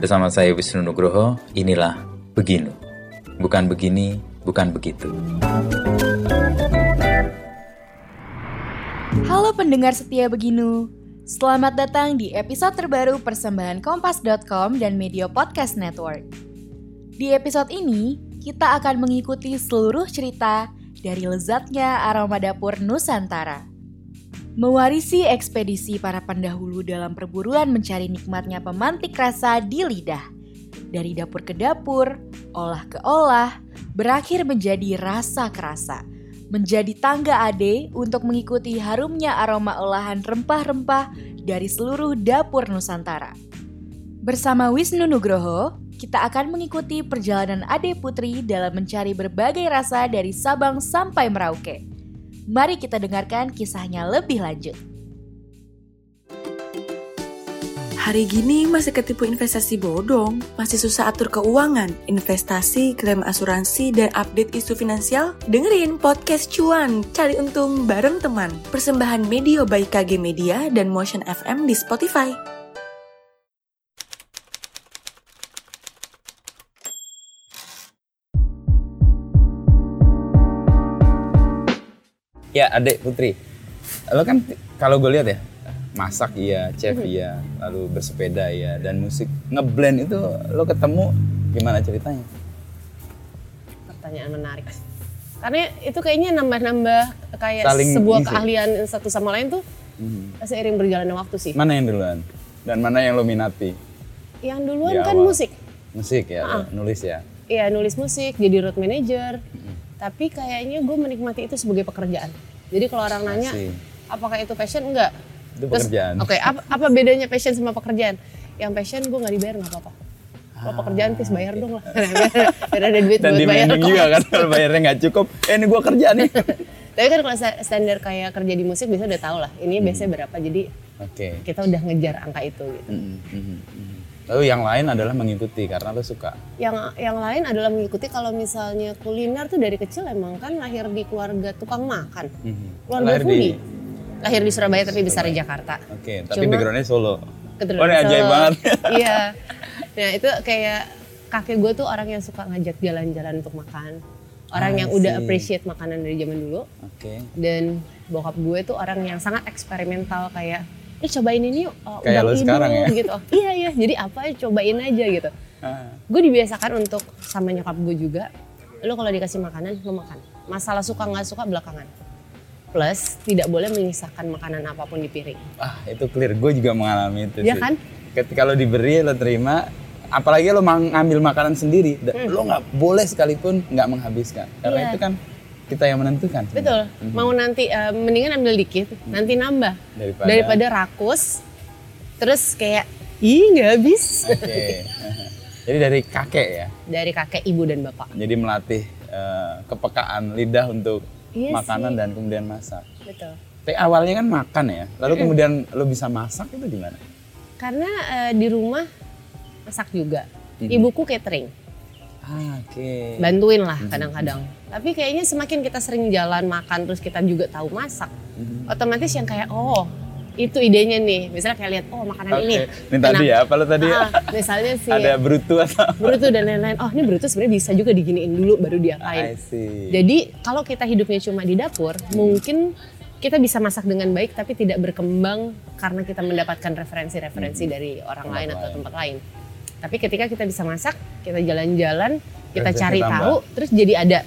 Bersama saya Wisnu Nugroho, inilah Beginu. Bukan begini, bukan begitu. Halo pendengar setia Beginu. Selamat datang di episode terbaru persembahan kompas.com dan Media Podcast Network. Di episode ini, kita akan mengikuti seluruh cerita dari lezatnya aroma dapur Nusantara. Mewarisi ekspedisi para pendahulu dalam perburuan mencari nikmatnya pemantik rasa di lidah dari dapur ke dapur, olah ke olah, berakhir menjadi rasa kerasa. Menjadi tangga ade untuk mengikuti harumnya aroma olahan rempah-rempah dari seluruh dapur Nusantara. Bersama Wisnu Nugroho, kita akan mengikuti perjalanan Ade Putri dalam mencari berbagai rasa dari Sabang sampai Merauke. Mari kita dengarkan kisahnya lebih lanjut. Hari gini masih ketipu investasi bodong, masih susah atur keuangan, investasi, klaim asuransi, dan update isu finansial? Dengerin podcast cuan, cari untung bareng teman. Persembahan Media by KG Media dan Motion FM di Spotify. Ya, Adek Putri. Lo kan kalau gue lihat ya, masak iya, chef iya, lalu bersepeda iya, dan musik ngeblend itu lo ketemu gimana ceritanya? Pertanyaan menarik. Karena itu kayaknya nambah-nambah kayak Saling sebuah isi. keahlian satu sama lain tuh Hmm. seiring berjalannya waktu sih. Mana yang duluan? Dan mana yang lo minati? Yang duluan kan awal. musik. Musik ya, Ah. nulis ya. Iya nulis musik, jadi road manager. Tapi kayaknya gue menikmati itu sebagai pekerjaan. Jadi kalau orang nanya, Asik. apakah itu passion? Enggak. Itu pekerjaan. Oke, apa, apa bedanya passion sama pekerjaan? Yang passion gue nggak dibayar nggak apa-apa. Kalau pekerjaan please bayar dong lah. Biar ada duit Dan buat bayar juga kan, kalau bayarnya nggak cukup, eh ini gue kerja nih. Tapi kan kalau sta- standar kayak kerja di musik biasanya udah tau lah. Ini biasanya berapa, jadi Oke. kita udah ngejar angka itu gitu. Mm, mm, mm. Lalu yang lain adalah mengikuti karena lo suka. Yang yang lain adalah mengikuti kalau misalnya kuliner tuh dari kecil emang kan lahir di keluarga tukang makan. Mhm. Keluarga Lahir di-. Lahir di Surabaya tapi besar di Jakarta. Oke, tapi Cuma- backgroundnya Solo. Keturunan Oh ini ajaib Solo. banget. iya. Nah itu kayak kakek gue tuh orang yang suka ngajak jalan-jalan untuk makan. Orang I yang udah appreciate makanan dari zaman dulu. Oke. Dan bokap gue tuh orang yang sangat eksperimental kayak, eh cobain ini yuk, oh, Kayak lo hidung," sekarang ya? gitu. iya iya, jadi apa cobain aja gitu. Ah, Gue dibiasakan untuk sama nyokap gue juga, lo kalau dikasih makanan lo makan. Masalah suka nggak suka belakangan. Plus tidak boleh menyisakan makanan apa pun di piring. ah, itu clear. Gue juga mengalami itu Iya sih. kan? Ketika lo diberi, lo terima. Apalagi lo mang- ngambil makanan sendiri, da- lo nggak boleh sekalipun nggak menghabiskan. Karena Hmm. Iya. itu kan kita yang menentukan. Betul. Mau nanti eh, mendingan ambil dikit, nanti nambah Daripada- daripada rakus. Terus kayak ih nggak habis. Oke. Jadi dari kakek ya. Dari kakek, ibu dan bapak. Jadi melatih eh, kepekaan lidah untuk Iya makanan sih. dan kemudian masak. Betul. Tapi awalnya kan makan ya. Lalu kemudian lo bisa masak itu gimana? Karena eh, di rumah masak juga. Mhm. Ibuku catering, Ah, Oke. bantuin lah kadang-kadang. Tapi kayaknya semakin kita sering jalan makan terus kita juga tahu masak, Mhm. otomatis yang kayak oh itu idenya nih. Misalnya kayak lihat oh makanan Oke. ini. Ini tadi ya, apa lo tadi ya? Ah, misalnya sih Ada brutu atau? brutu dan lain-lain. Oh ini brutu sebenarnya bisa juga diginiin dulu baru diapain. Jadi kalau kita hidupnya cuma di dapur, mungkin kita bisa masak dengan baik tapi tidak berkembang karena kita mendapatkan referensi-referensi dari orang Tempat lain atau lain. tempat lain. Tapi ketika kita bisa masak, kita jalan-jalan, kita cari tahu, terus jadi ada,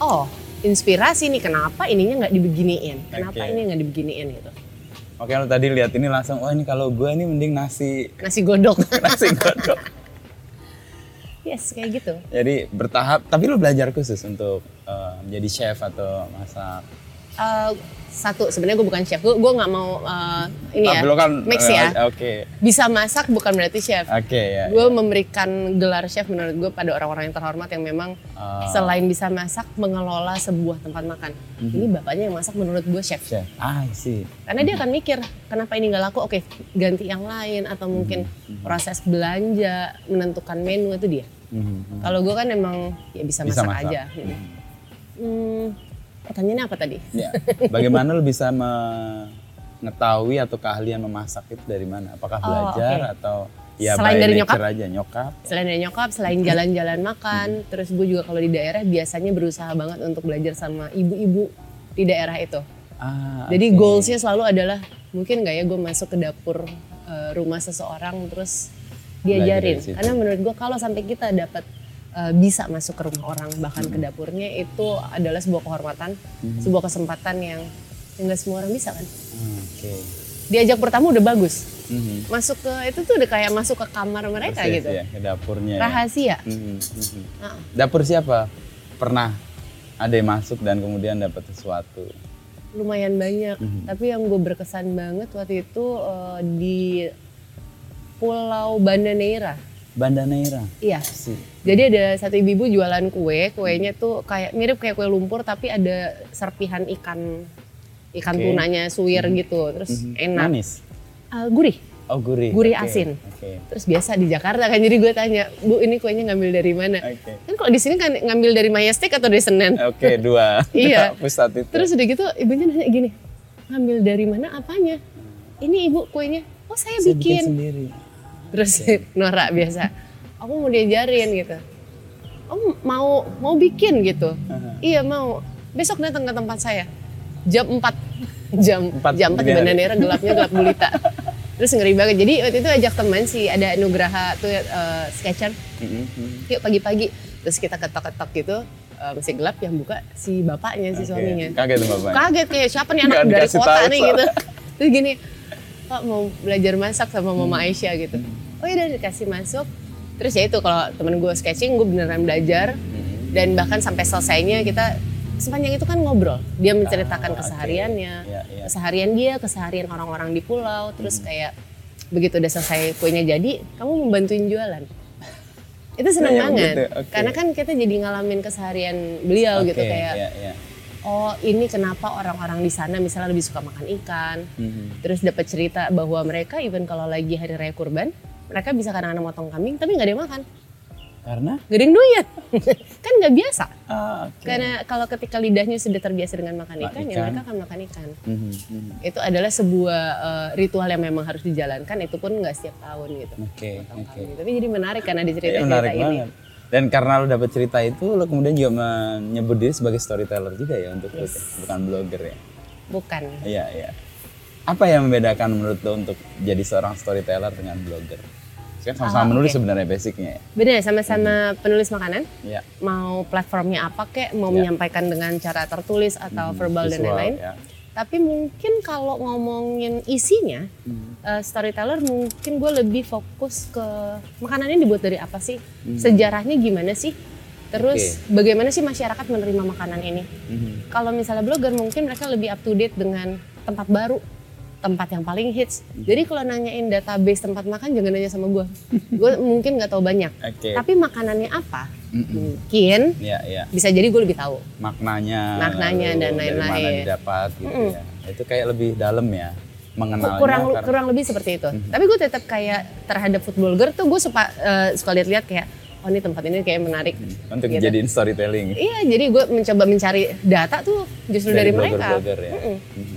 oh inspirasi nih kenapa ininya nggak dibeginiin, kenapa Oke. ini nggak dibeginiin gitu. Oke, lo tadi lihat ini langsung, oh ini kalau gue ini mending nasi Nasi godok, nasi godok. yes kayak gitu. Jadi bertahap, tapi lo belajar khusus untuk eh, menjadi chef atau masak. Eh, satu sebenarnya gue bukan chef, gue gue nggak mau eh, ini ya, Tapi lo kan mix eh, ya. Oke, Bisa masak bukan berarti chef. oke ya. gue memberikan gelar chef menurut gue pada orang-orang yang terhormat yang memang Ah. selain bisa masak mengelola sebuah tempat makan ini bapaknya yang masak menurut gue chef Chef. Ah, sih. karena dia akan mikir kenapa ini nggak laku oke ganti yang lain atau mungkin proses belanja menentukan menu itu dia Mhm. kalau gue kan emang ya bisa Bisa masak, masak. aja gitu. hmm, pertanyaannya apa tadi Ya. Bagaimana lo bisa mengetahui atau keahlian memasak itu dari mana? Apakah Oh, belajar oke. atau Ya, selain dari nyokap, aja nyokap. selain dari nyokap, selain jalan-jalan makan, terus gue juga kalau di daerah biasanya berusaha banget untuk belajar sama ibu-ibu di daerah itu. Ah, Jadi oke. goalsnya selalu adalah mungkin nggak ya gue masuk ke dapur eh, rumah seseorang terus diajarin. Karena menurut gue kalau sampai kita dapat eh, bisa masuk ke rumah orang bahkan ke Hmm. dapurnya itu adalah sebuah kehormatan, sebuah kesempatan yang yang nggak semua orang bisa kan. Oke. Diajak pertama udah bagus. Mhm. Masuk ke itu tuh udah kayak masuk ke kamar mereka Persis gitu. ya, ke dapurnya. ya. Rahasia. Mhm, mhm. Ah. Dapur siapa? Pernah ada yang masuk dan kemudian dapat sesuatu. lumayan banyak. Mhm. Tapi yang gue berkesan banget waktu itu eh, di Pulau Banda Neira. Banda Neira. Iya. Si. Jadi ada satu ibu-ibu jualan kue, kuenya tuh kayak mirip kayak kue lumpur tapi ada serpihan ikan ikan Oke. tunanya suwir gitu, terus Mhm. enak. Manis. Eh, gurih. Oh gurih. Gurih Oke, asin. Oke. Terus biasa di Jakarta kan jadi gue tanya, "Bu, ini kuenya ngambil dari mana?" Oke. Kan kalau di sini kan ngambil dari Majestic atau dari Senen. Oke, dua. Iya. Pusat itu. Terus udah gitu ibunya nanya gini, "Ngambil dari mana apanya?" Ini ibu kuenya. "Oh, saya, Saya bikin." sendiri. Terus Nora biasa, "Aku mau diajarin gitu." "Oh, mau mau bikin gitu." Iya mau. Besok datang ke tempat saya. Jam 4. Jam Empat jam 4 di dini hari. Banda Neira gelapnya gelap gulita. Terus ngeri banget. Jadi waktu itu ajak teman sih ada Nugraha tuh eh, sketcher. Mhm, mhm. Yuk pagi-pagi. Terus kita ketok-ketok gitu. eh, masih gelap yang buka si bapaknya si Oke. suaminya. Kaget tuh bapaknya. Kaget kayak siapa nih anak Nggak dari kota tahu nih soalnya. gitu. Terus gini, Pak mau belajar masak sama Mama Hmm. Aisyah gitu. Oh iya udah dikasih masuk. Terus ya itu kalau temen gue sketching gue beneran belajar Mhm. dan bahkan sampai selesainya kita sepanjang itu kan ngobrol. Dia menceritakan Ah, kesehariannya, Iya, iya. keseharian dia, keseharian orang-orang di pulau. Terus kayak begitu udah selesai kuenya jadi, kamu mau bantuin jualan. Itu seneng Kayak banget. begitu, oke. Karena kan kita jadi ngalamin keseharian beliau gitu Oke, kayak iya, iya. oh ini kenapa orang-orang di sana misalnya lebih suka makan ikan. Mhm. Terus dapat cerita bahwa mereka even kalau lagi hari raya kurban, mereka bisa kadang-kadang motong kambing tapi nggak ada yang makan. Karena? Ada yang doyan. kan nggak biasa. Ah, oke. Karena kalau ketika lidahnya sudah terbiasa dengan makan Makan ikan, ya ikan. mereka akan makan ikan. Mhm, mhm. Itu adalah sebuah eh, ritual yang memang harus dijalankan. Itu pun nggak setiap tahun gitu. Oke, Motong oke. kambing. Tapi jadi menarik karena di Iya, cerita-cerita menarik ini. banget. Dan karena lo dapet cerita itu, lo kemudian juga menyebut diri sebagai storyteller juga ya untuk lo, bukan blogger ya. Bukan. Iya, iya. Apa yang membedakan menurut lo untuk jadi seorang storyteller dengan blogger? Kan sama-sama Ah, menulis oke. sebenarnya basicnya ya. Benar, sama-sama penulis makanan. Iya. Mau platformnya apa kek, mau Ya. menyampaikan dengan cara tertulis atau Mhm, verbal dan visual, lain-lain. ya. Tapi mungkin kalau ngomongin isinya, Mhm. eh, storyteller mungkin gue lebih fokus ke makanannya dibuat dari apa sih, Hmm. sejarahnya gimana sih, terus bagaimana sih masyarakat menerima makanan ini. Mhm. Kalau misalnya blogger mungkin mereka lebih up to date dengan tempat baru, tempat yang paling hits. Jadi kalau nanyain database tempat makan jangan nanya sama gue, gue mungkin nggak tahu banyak. Oke. Tapi makanannya apa? Mhm. Mungkin Iya, iya. bisa jadi gue lebih tahu. Maknanya, Maknanya lalu dan Dari mana lain-lain. didapat gitu Mm-mm. ya. Itu kayak lebih dalam ya mengenalnya. kurang karena- kurang lebih seperti itu. Mhm. Tapi gue tetap kayak terhadap footballer tuh gue suka eh, suka lihat-lihat kayak oh ini tempat ini kayak menarik. untuk gitu. jadiin storytelling Iya, jadi gue mencoba mencari data tuh justru dari, mereka. blogger-blogger ya. Mm-mm. Mhm.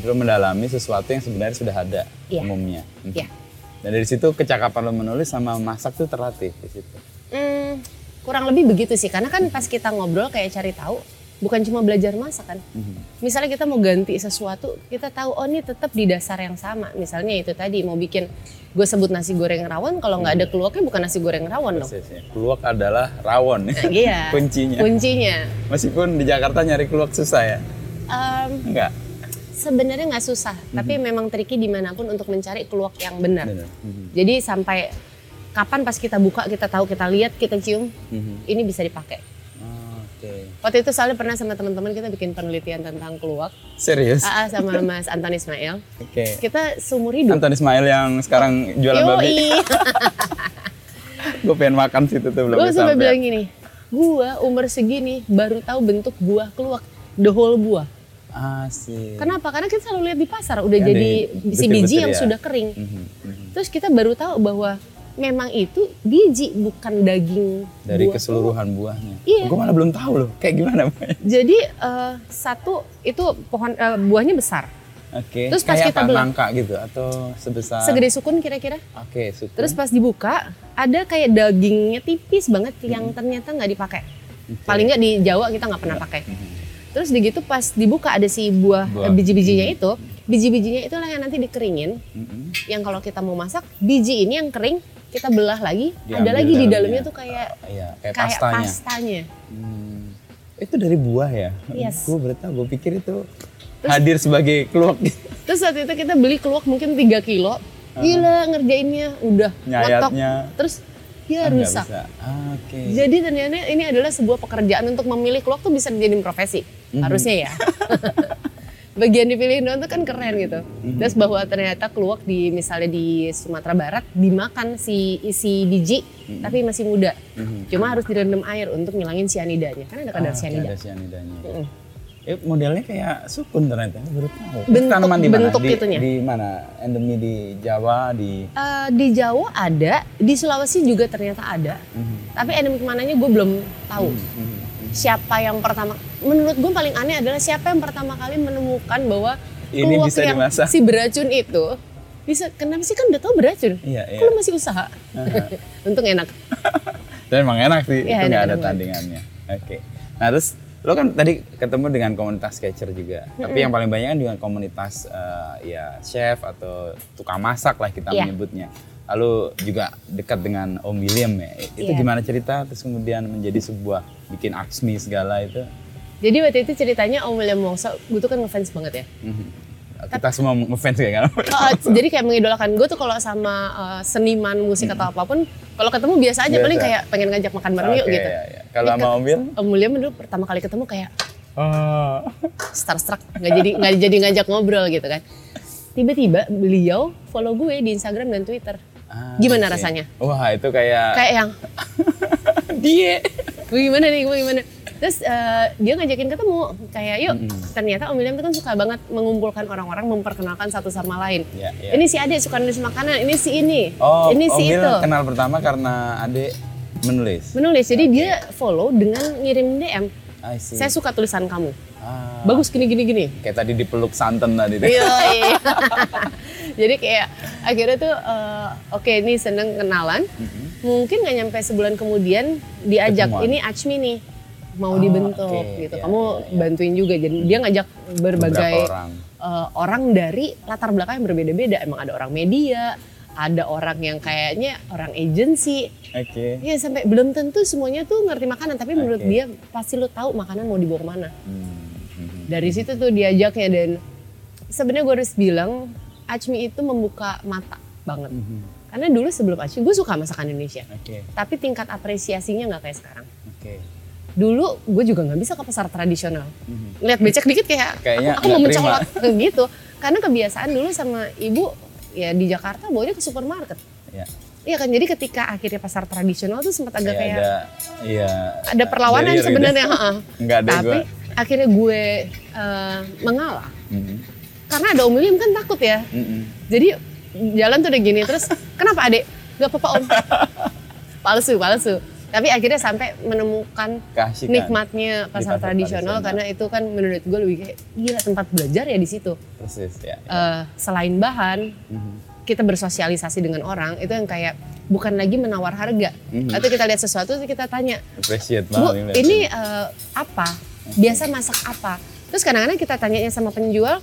Jadi lo mendalami sesuatu yang sebenarnya sudah ada Iya. umumnya. Mhm. Iya. Dan dari situ kecakapan lo menulis sama masak tuh terlatih di situ. Hmm, kurang lebih begitu sih, karena kan pas kita ngobrol kayak cari tahu, bukan cuma belajar masak kan. Mhm. Misalnya kita mau ganti sesuatu, kita tahu oh ini tetap di dasar yang sama. Misalnya itu tadi mau bikin gue sebut nasi goreng rawon, kalau nggak ada keluaknya bukan nasi goreng rawon dong. Persis ya. Keluak adalah rawon Iya. kuncinya. Kuncinya. Meskipun di Jakarta nyari keluak susah ya. Em, Enggak. Sebenarnya nggak susah, tapi memang tricky di mana pun untuk mencari keluak yang benar. Benar. Mhm. Jadi sampai kapan pas kita buka, kita tahu, kita lihat, kita cium, Mhm. ini bisa dipakai. Oh, Oke. Waktu itu soalnya pernah sama teman-teman kita bikin penelitian tentang keluak, Serius? AA sama Mas Anton Ismail. Oke. Kita seumur hidup. Anton Ismail yang sekarang jualan babi. Yoi. Gue pengen makan situ tuh belum Gue sampai bilang gini, gua umur segini baru tahu bentuk buah keluak, the whole buah. Asik. Kenapa? Karena kita selalu lihat di pasar udah Kan jadi di- si biji yang ya. sudah kering. Mhm, mhm. Terus kita baru tahu bahwa memang itu biji bukan daging Dari buah. keseluruhan buahnya. Iya. Gue malah belum tahu loh. Kayak gimana? Jadi eh, satu itu pohon eh, buahnya besar. Oke. Terus pas Kayak kita apa? nangka gitu atau sebesar Segede sukun kira-kira. Oke, suku. Terus pas dibuka ada kayak dagingnya tipis banget yang ternyata nggak dipakai. Paling nggak di Jawa kita nggak pernah pakai. Terus begitu pas dibuka ada si buah, Buah. eh, biji-bijinya itu, biji-bijinya itulah yang nanti dikeringin. Mm-mm. Yang kalau kita mau masak, biji ini yang kering kita belah lagi, ada Diambil lagi di dalamnya. tuh kayak Iya, kayak, kayak pastanya. pastanya. Hmm. Itu dari buah ya? Yes. Gue berarti gue pikir itu hadir sebagai keluak Terus saat itu kita beli keluak mungkin 3 kilo. Gila ngerjainnya udah ngotok. nyayatnya. Terus ya Ah, rusak. Ah, Oke. Jadi ternyata ini adalah sebuah pekerjaan untuk memilih keluak tuh bisa dijadiin profesi. Mhm. Harusnya ya. Bagian dipilih doang tuh kan keren gitu. Mhm. Terus bahwa ternyata keluak di misalnya di Sumatera Barat dimakan si isi biji Mhm. tapi masih muda. Cuma harus direndam air untuk ngilangin sianidanya. Kan ada kadar Ah, sianida. Ada sianidanya. Mm. Eh, modelnya kayak sukun ternyata, baru tahu. Bentuk- tanaman di mana? bentuk di, itunya. di mana? Endemi di Jawa, di Eh, di Jawa ada, di Sulawesi juga ternyata ada. Mhm. Tapi endemik mananya gue belum tahu. Mhm. Siapa yang pertama? Menurut gue paling aneh adalah siapa yang pertama kali menemukan bahwa Ini bisa yang dimasak. si beracun itu bisa. Kenapa sih kan udah tahu beracun? Iya, iya. lu masih usaha? Untung enak. Dan emang enak sih, Iya, itu nggak ada enak tandingannya. Oke. Nah terus lo kan tadi ketemu dengan komunitas catcher juga, tapi yang paling banyak kan dengan komunitas eh, ya chef atau tukang masak lah kita Iya. menyebutnya. Lalu juga dekat dengan Om William ya. Itu Iya. gimana cerita? Terus kemudian menjadi sebuah bikin aksmi segala itu. Jadi waktu itu ceritanya Om William Wongso, gue tuh kan ngefans banget ya. Mhm. Kita semua ngefans kayak kan? Oh, jadi kayak mengidolakan gue tuh kalau sama uh, seniman musik atau apa pun, kalau ketemu biasa aja Biasa. paling kayak pengen ngajak makan bareng yuk Oke, gitu. iya, iya. Kalau sama Om William? Om William dulu pertama kali ketemu kayak Oh. starstruck nggak jadi nggak jadi ngajak ngobrol gitu kan tiba-tiba beliau follow gue di Instagram dan Twitter Ah, Gimana oke. rasanya? Wah itu kayak, kayak yang? Dia. gimana nih? Gimana? Terus eh, dia ngajakin ketemu. Kayak yuk. Ternyata Om William tuh kan suka banget mengumpulkan orang-orang memperkenalkan satu sama lain. Ya, ya. ini si Ade suka nulis makanan ini si ini Oh, ini Om si itu. kenal pertama karena adik menulis. menulis. Jadi dia follow dengan ngirim DM saya suka tulisan kamu. Ah, bagus gini gini gini. Kayak tadi dipeluk santen tadi. Iya. Jadi kayak akhirnya tuh eh, oke ini seneng kenalan. Mungkin nggak nyampe sebulan kemudian diajak Ketemuan. ini Achmi nih mau Oh, dibentuk oke. gitu. Iya, Kamu iya, iya. bantuin juga. Jadi dia ngajak berbagai Beberapa orang. eh, orang dari latar belakang yang berbeda-beda. Emang ada orang media, ada orang yang kayaknya orang agency. Oke. Ya sampai belum tentu semuanya tuh ngerti makanan, tapi menurut Oke. dia pasti lu tahu makanan mau dibawa ke mana Hmm, hmm. dari situ tuh diajaknya dan sebenarnya gue harus bilang Acmi itu membuka mata banget. Mhm. karena dulu sebelum Acmi gue suka masakan Indonesia. Oke, tapi tingkat apresiasinya nggak kayak sekarang. Oke. dulu gue juga nggak bisa ke pasar tradisional. Mhm. lihat becek dikit kayak Kayaknya aku, aku mau mencolot gitu. Karena kebiasaan dulu sama ibu ya di Jakarta bawanya ke supermarket. Ya. Iya kan? Jadi ketika akhirnya pasar tradisional tuh sempat agak Kayak kayak ada, iya. ada perlawanan sebenarnya tapi akhirnya gue eh, mengalah. Mhm. Karena ada Om William kan takut ya. Mhm. Jadi jalan tuh udah gini terus kenapa adek? Gak apa-apa om. palsu palsu. Tapi akhirnya sampai menemukan Keasikan. nikmatnya pasar pasar tradisional tradisional. karena itu kan menurut gue lebih kayak gila tempat belajar ya di situ. Persis, ya. Eh, selain bahan Mhm. kita bersosialisasi dengan orang itu yang kayak bukan lagi menawar harga. Mhm. Atau kita lihat sesuatu terus kita tanya, Appreciate Bu, ini eh, apa? Biasa masak apa? Terus kadang-kadang kita tanyanya sama penjual,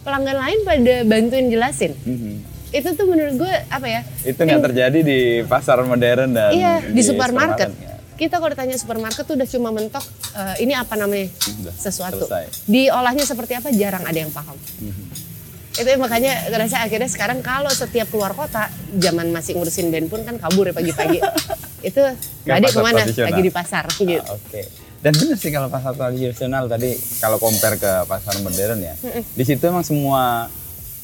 pelanggan lain pada bantuin jelasin. Mhm. Itu tuh menurut gue apa ya? Itu nggak terjadi di pasar modern dan Iya, di supermarket. ya. Kita kalau ditanya supermarket tuh udah cuma mentok eh, ini apa namanya? Udah, sesuatu. selesai. Diolahnya seperti apa jarang ada yang paham. Mhm. Itu makanya terasa akhirnya sekarang kalau setiap keluar kota, zaman masih ngurusin band pun kan kabur ya pagi-pagi. itu adik pasar ke mana? Lagi di pasar gitu. Ah, Oke. Dan benar sih kalau pasar tradisional tadi kalau compare ke pasar modern ya, di situ emang semua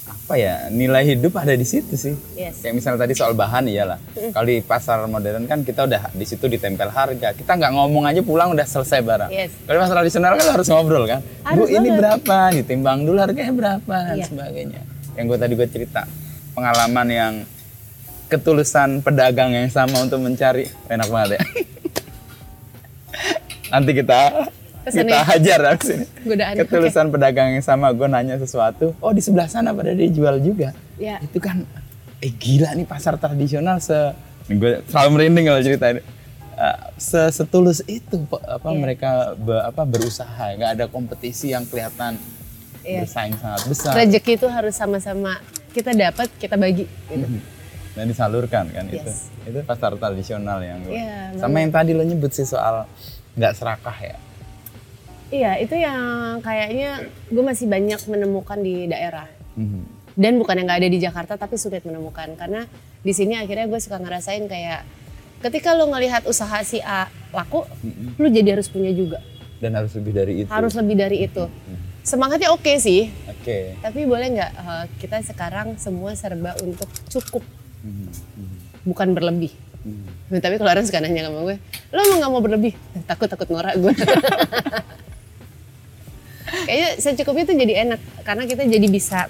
apa ya nilai hidup ada di situ sih. Yes. Kayak misalnya tadi soal bahan iyalah. Kalau di pasar modern kan kita udah di situ ditempel harga. Kita nggak ngomong aja pulang udah selesai barang. Yes. Kalau pasar tradisional kan harus ngobrol kan. Bu Harus ini banget. berapa? Ditimbang dulu harganya berapa dan Iya. sebagainya. Yang gue tadi gue cerita pengalaman yang ketulusan pedagang yang sama untuk mencari enak banget ya. Nanti kita Pesannya. kita hajar abis ini. Godaan. Ketulusan pedagang yang sama, gue nanya sesuatu, oh di sebelah sana pada dia jual juga. Ya. Itu kan, eh gila nih pasar tradisional se, gue selalu merinding kalau ceritain. Eh, se setulus itu apa Iya. mereka be- apa berusaha nggak ada kompetisi yang kelihatan Iya. bersaing sangat besar Rezeki itu harus sama-sama kita dapat, kita bagi. Gitu. dan disalurkan kan itu Yes. itu pasar tradisional yang gua- Iya, sama yang tadi lo nyebut sih soal nggak serakah ya Iya, itu yang kayaknya gue masih banyak menemukan di daerah. Mhm. Dan bukan yang nggak ada di Jakarta, tapi sulit menemukan. Karena di sini akhirnya gue suka ngerasain kayak ketika lo ngelihat usaha si A laku, lo jadi harus punya juga. dan harus lebih dari itu Harus lebih dari itu. Semangatnya oke sih, oke tapi boleh nggak eh, kita sekarang semua serba untuk cukup, Mhm. Mhm. bukan berlebih. Nah, tapi kalau orang suka nanya sama gue, lo mau nggak mau berlebih? Takut takut norak gue. Kayaknya secukupnya itu jadi enak karena kita jadi bisa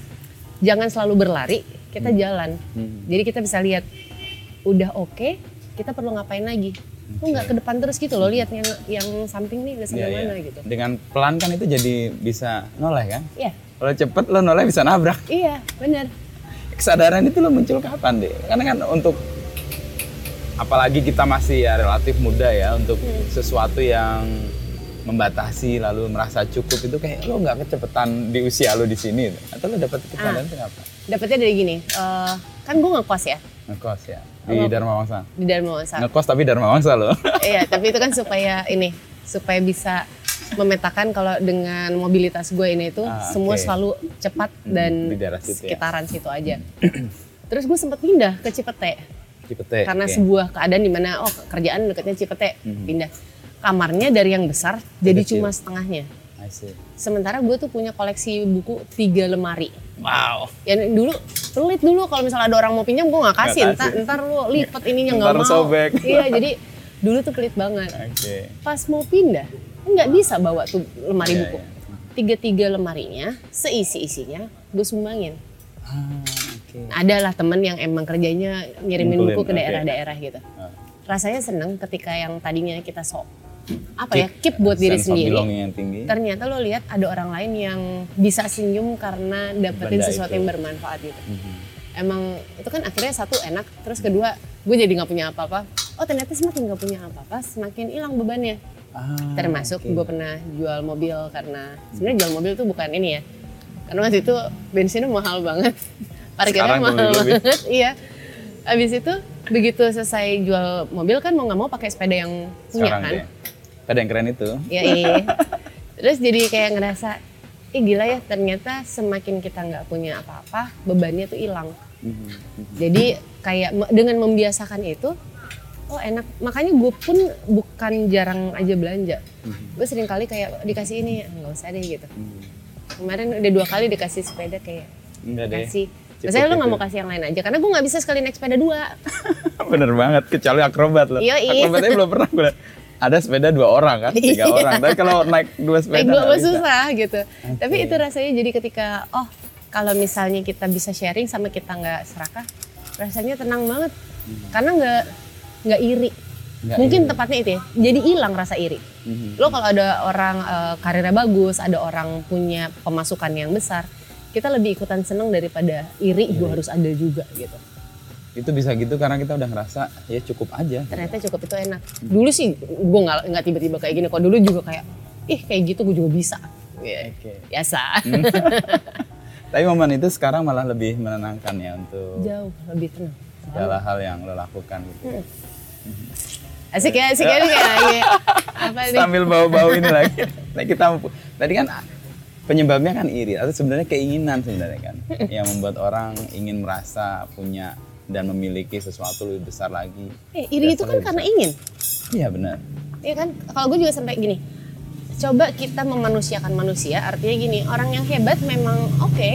jangan selalu berlari, kita jalan. Mhm. Jadi kita bisa lihat udah oke, kita perlu ngapain lagi. Lo nggak ke depan terus gitu loh, lihat yang yang samping nih udah sampai Iya, iya. mana gitu. dengan pelan kan itu jadi bisa noleh kan Iya, kalau cepet lo noleh bisa nabrak iya bener. kesadaran itu lo muncul kapan deh? Karena kan untuk apalagi kita masih ya relatif muda ya untuk sesuatu yang membatasi lalu merasa cukup itu kayak lo nggak kecepetan di usia lo di sini atau lo dapat kesadaran itu apa? Dapetnya dari gini, eh, kan gue ngekos ya Ngekos ya di Oh. Dharma Wangsa. di Dharma Wangsa. Ngekos tapi Dharma Wangsa lo. Iya, tapi itu kan supaya ini, supaya bisa memetakan kalau dengan mobilitas gue ini itu Ah, semua selalu cepat Hmm, dan di daerah situ ya. sekitaran situ aja. Terus gue sempat pindah ke Cipete Cipete. karena oke. sebuah keadaan di mana oh kerjaan dekatnya Cipete, Mhm. pindah. Kamarnya dari yang besar jadi kecil. cuma setengahnya. I see. Sementara gue tuh punya koleksi buku tiga lemari. Wow. Yang dulu pelit dulu kalau misalnya ada orang mau pinjam gue nggak kasih, ntar, ntar lu lipet ininya nggak mau. sobek. Iya jadi dulu tuh pelit banget. Oke. Pas mau pindah nggak bisa bawa tuh lemari Iya, buku. iya. Tiga-tiga lemarinya seisi isinya gue sumbangin. Oke. Adalah temen yang emang kerjanya ngirimin buku ke daerah-daerah gitu. Ah. Rasanya seneng ketika yang tadinya kita sok apa Keep ya keep buat diri sendiri. belonging yang tinggi. Ternyata lo lihat ada orang lain yang bisa senyum karena dapetin Benda sesuatu itu. yang bermanfaat gitu. Mhm. Emang itu kan akhirnya satu enak, terus kedua gue jadi nggak punya apa-apa. Oh ternyata semakin nggak punya apa-apa, semakin hilang bebannya. Ah, Termasuk oke. gue pernah jual mobil karena sebenarnya jual mobil tuh bukan ini ya. Karena waktu itu bensinnya mahal banget. Sekarang mahal lebih-lebih. banget. Iya. Abis itu begitu selesai jual mobil kan mau nggak mau pakai sepeda yang punya Sekarang kan. deh. Pada yang keren itu. Ya iya. Terus jadi kayak ngerasa, ih gila ya ternyata semakin kita nggak punya apa-apa, bebannya tuh hilang. Mhm, mhm. Jadi kayak dengan membiasakan itu, oh enak. Makanya gue pun bukan jarang aja belanja. Mhm. Gue sering kali kayak dikasih ini, "Ah, nggak usah deh gitu. Mhm. Kemarin udah dua kali dikasih sepeda kayak Enggak deh. kasih. Cukup Maksudnya lo nggak itu. mau kasih yang lain aja, karena gue nggak bisa sekali naik sepeda dua. Bener banget, kecuali akrobat loh. Iya, iya. Akrobatnya belum pernah gue. Ada sepeda dua orang kan, tiga Iya. orang. Tapi kalau naik dua sepeda naik dua nggak mah bisa. susah gitu. Tapi itu rasanya jadi ketika oh kalau misalnya kita bisa sharing sama kita nggak serakah, rasanya tenang banget. Karena nggak nggak iri. Nggak Mungkin iri. tepatnya itu ya. Jadi hilang rasa iri. Mhm. Lo kalau ada orang eh, karirnya bagus, ada orang punya pemasukan yang besar, kita lebih ikutan seneng daripada iri gue harus ada juga gitu. Itu bisa gitu karena kita udah ngerasa ya cukup aja. Ternyata cukup itu enak. Dulu sih gue nggak nggak tiba-tiba kayak gini. Kok dulu juga kayak ih kayak gitu gue juga bisa. Ya, Oke. Biasa. Tapi momen itu sekarang malah lebih menenangkan ya untuk Jauh lebih tenang. segala hal yang lo lakukan gitu. Asik ya, asik ya, kayak lagi. Apa nih? Sambil bau-bau ini lagi. Nah, kita tadi kan penyebabnya kan iri atau sebenarnya keinginan sebenarnya kan yang membuat orang ingin merasa punya dan memiliki sesuatu lebih besar lagi. Eh, iri itu kan karena ingin. Iya benar. Iya kan? Kalau gue juga sampai gini. Coba kita memanusiakan manusia, artinya gini, orang yang hebat memang oke,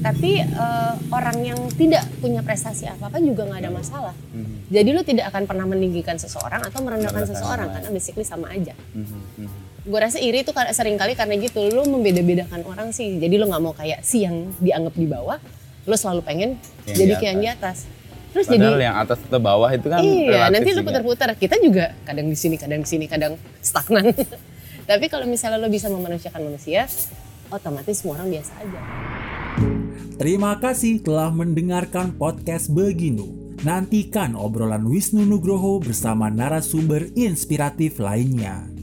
tapi eh, orang yang tidak punya prestasi apa-apa juga nggak ada masalah. Mhm, Jadi lu tidak akan pernah meninggikan seseorang atau merendahkan seseorang orang. karena basically sama aja. mhm, mhm. Gue rasa iri itu sering kali karena gitu, lu membeda-bedakan orang sih. Jadi lu nggak mau kayak si yang dianggap di bawah, lu selalu pengen Yang jadi di kayak yang di atas. Terus Padahal jadi yang atas atau bawah itu kan Iya, nanti lu juga. putar-putar. Kita juga kadang di sini, kadang di sini, kadang stagnan. Tapi kalau misalnya lo bisa memanusiakan manusia, otomatis semua orang biasa aja. Terima kasih telah mendengarkan podcast Beginu. Nantikan obrolan Wisnu Nugroho bersama narasumber inspiratif lainnya.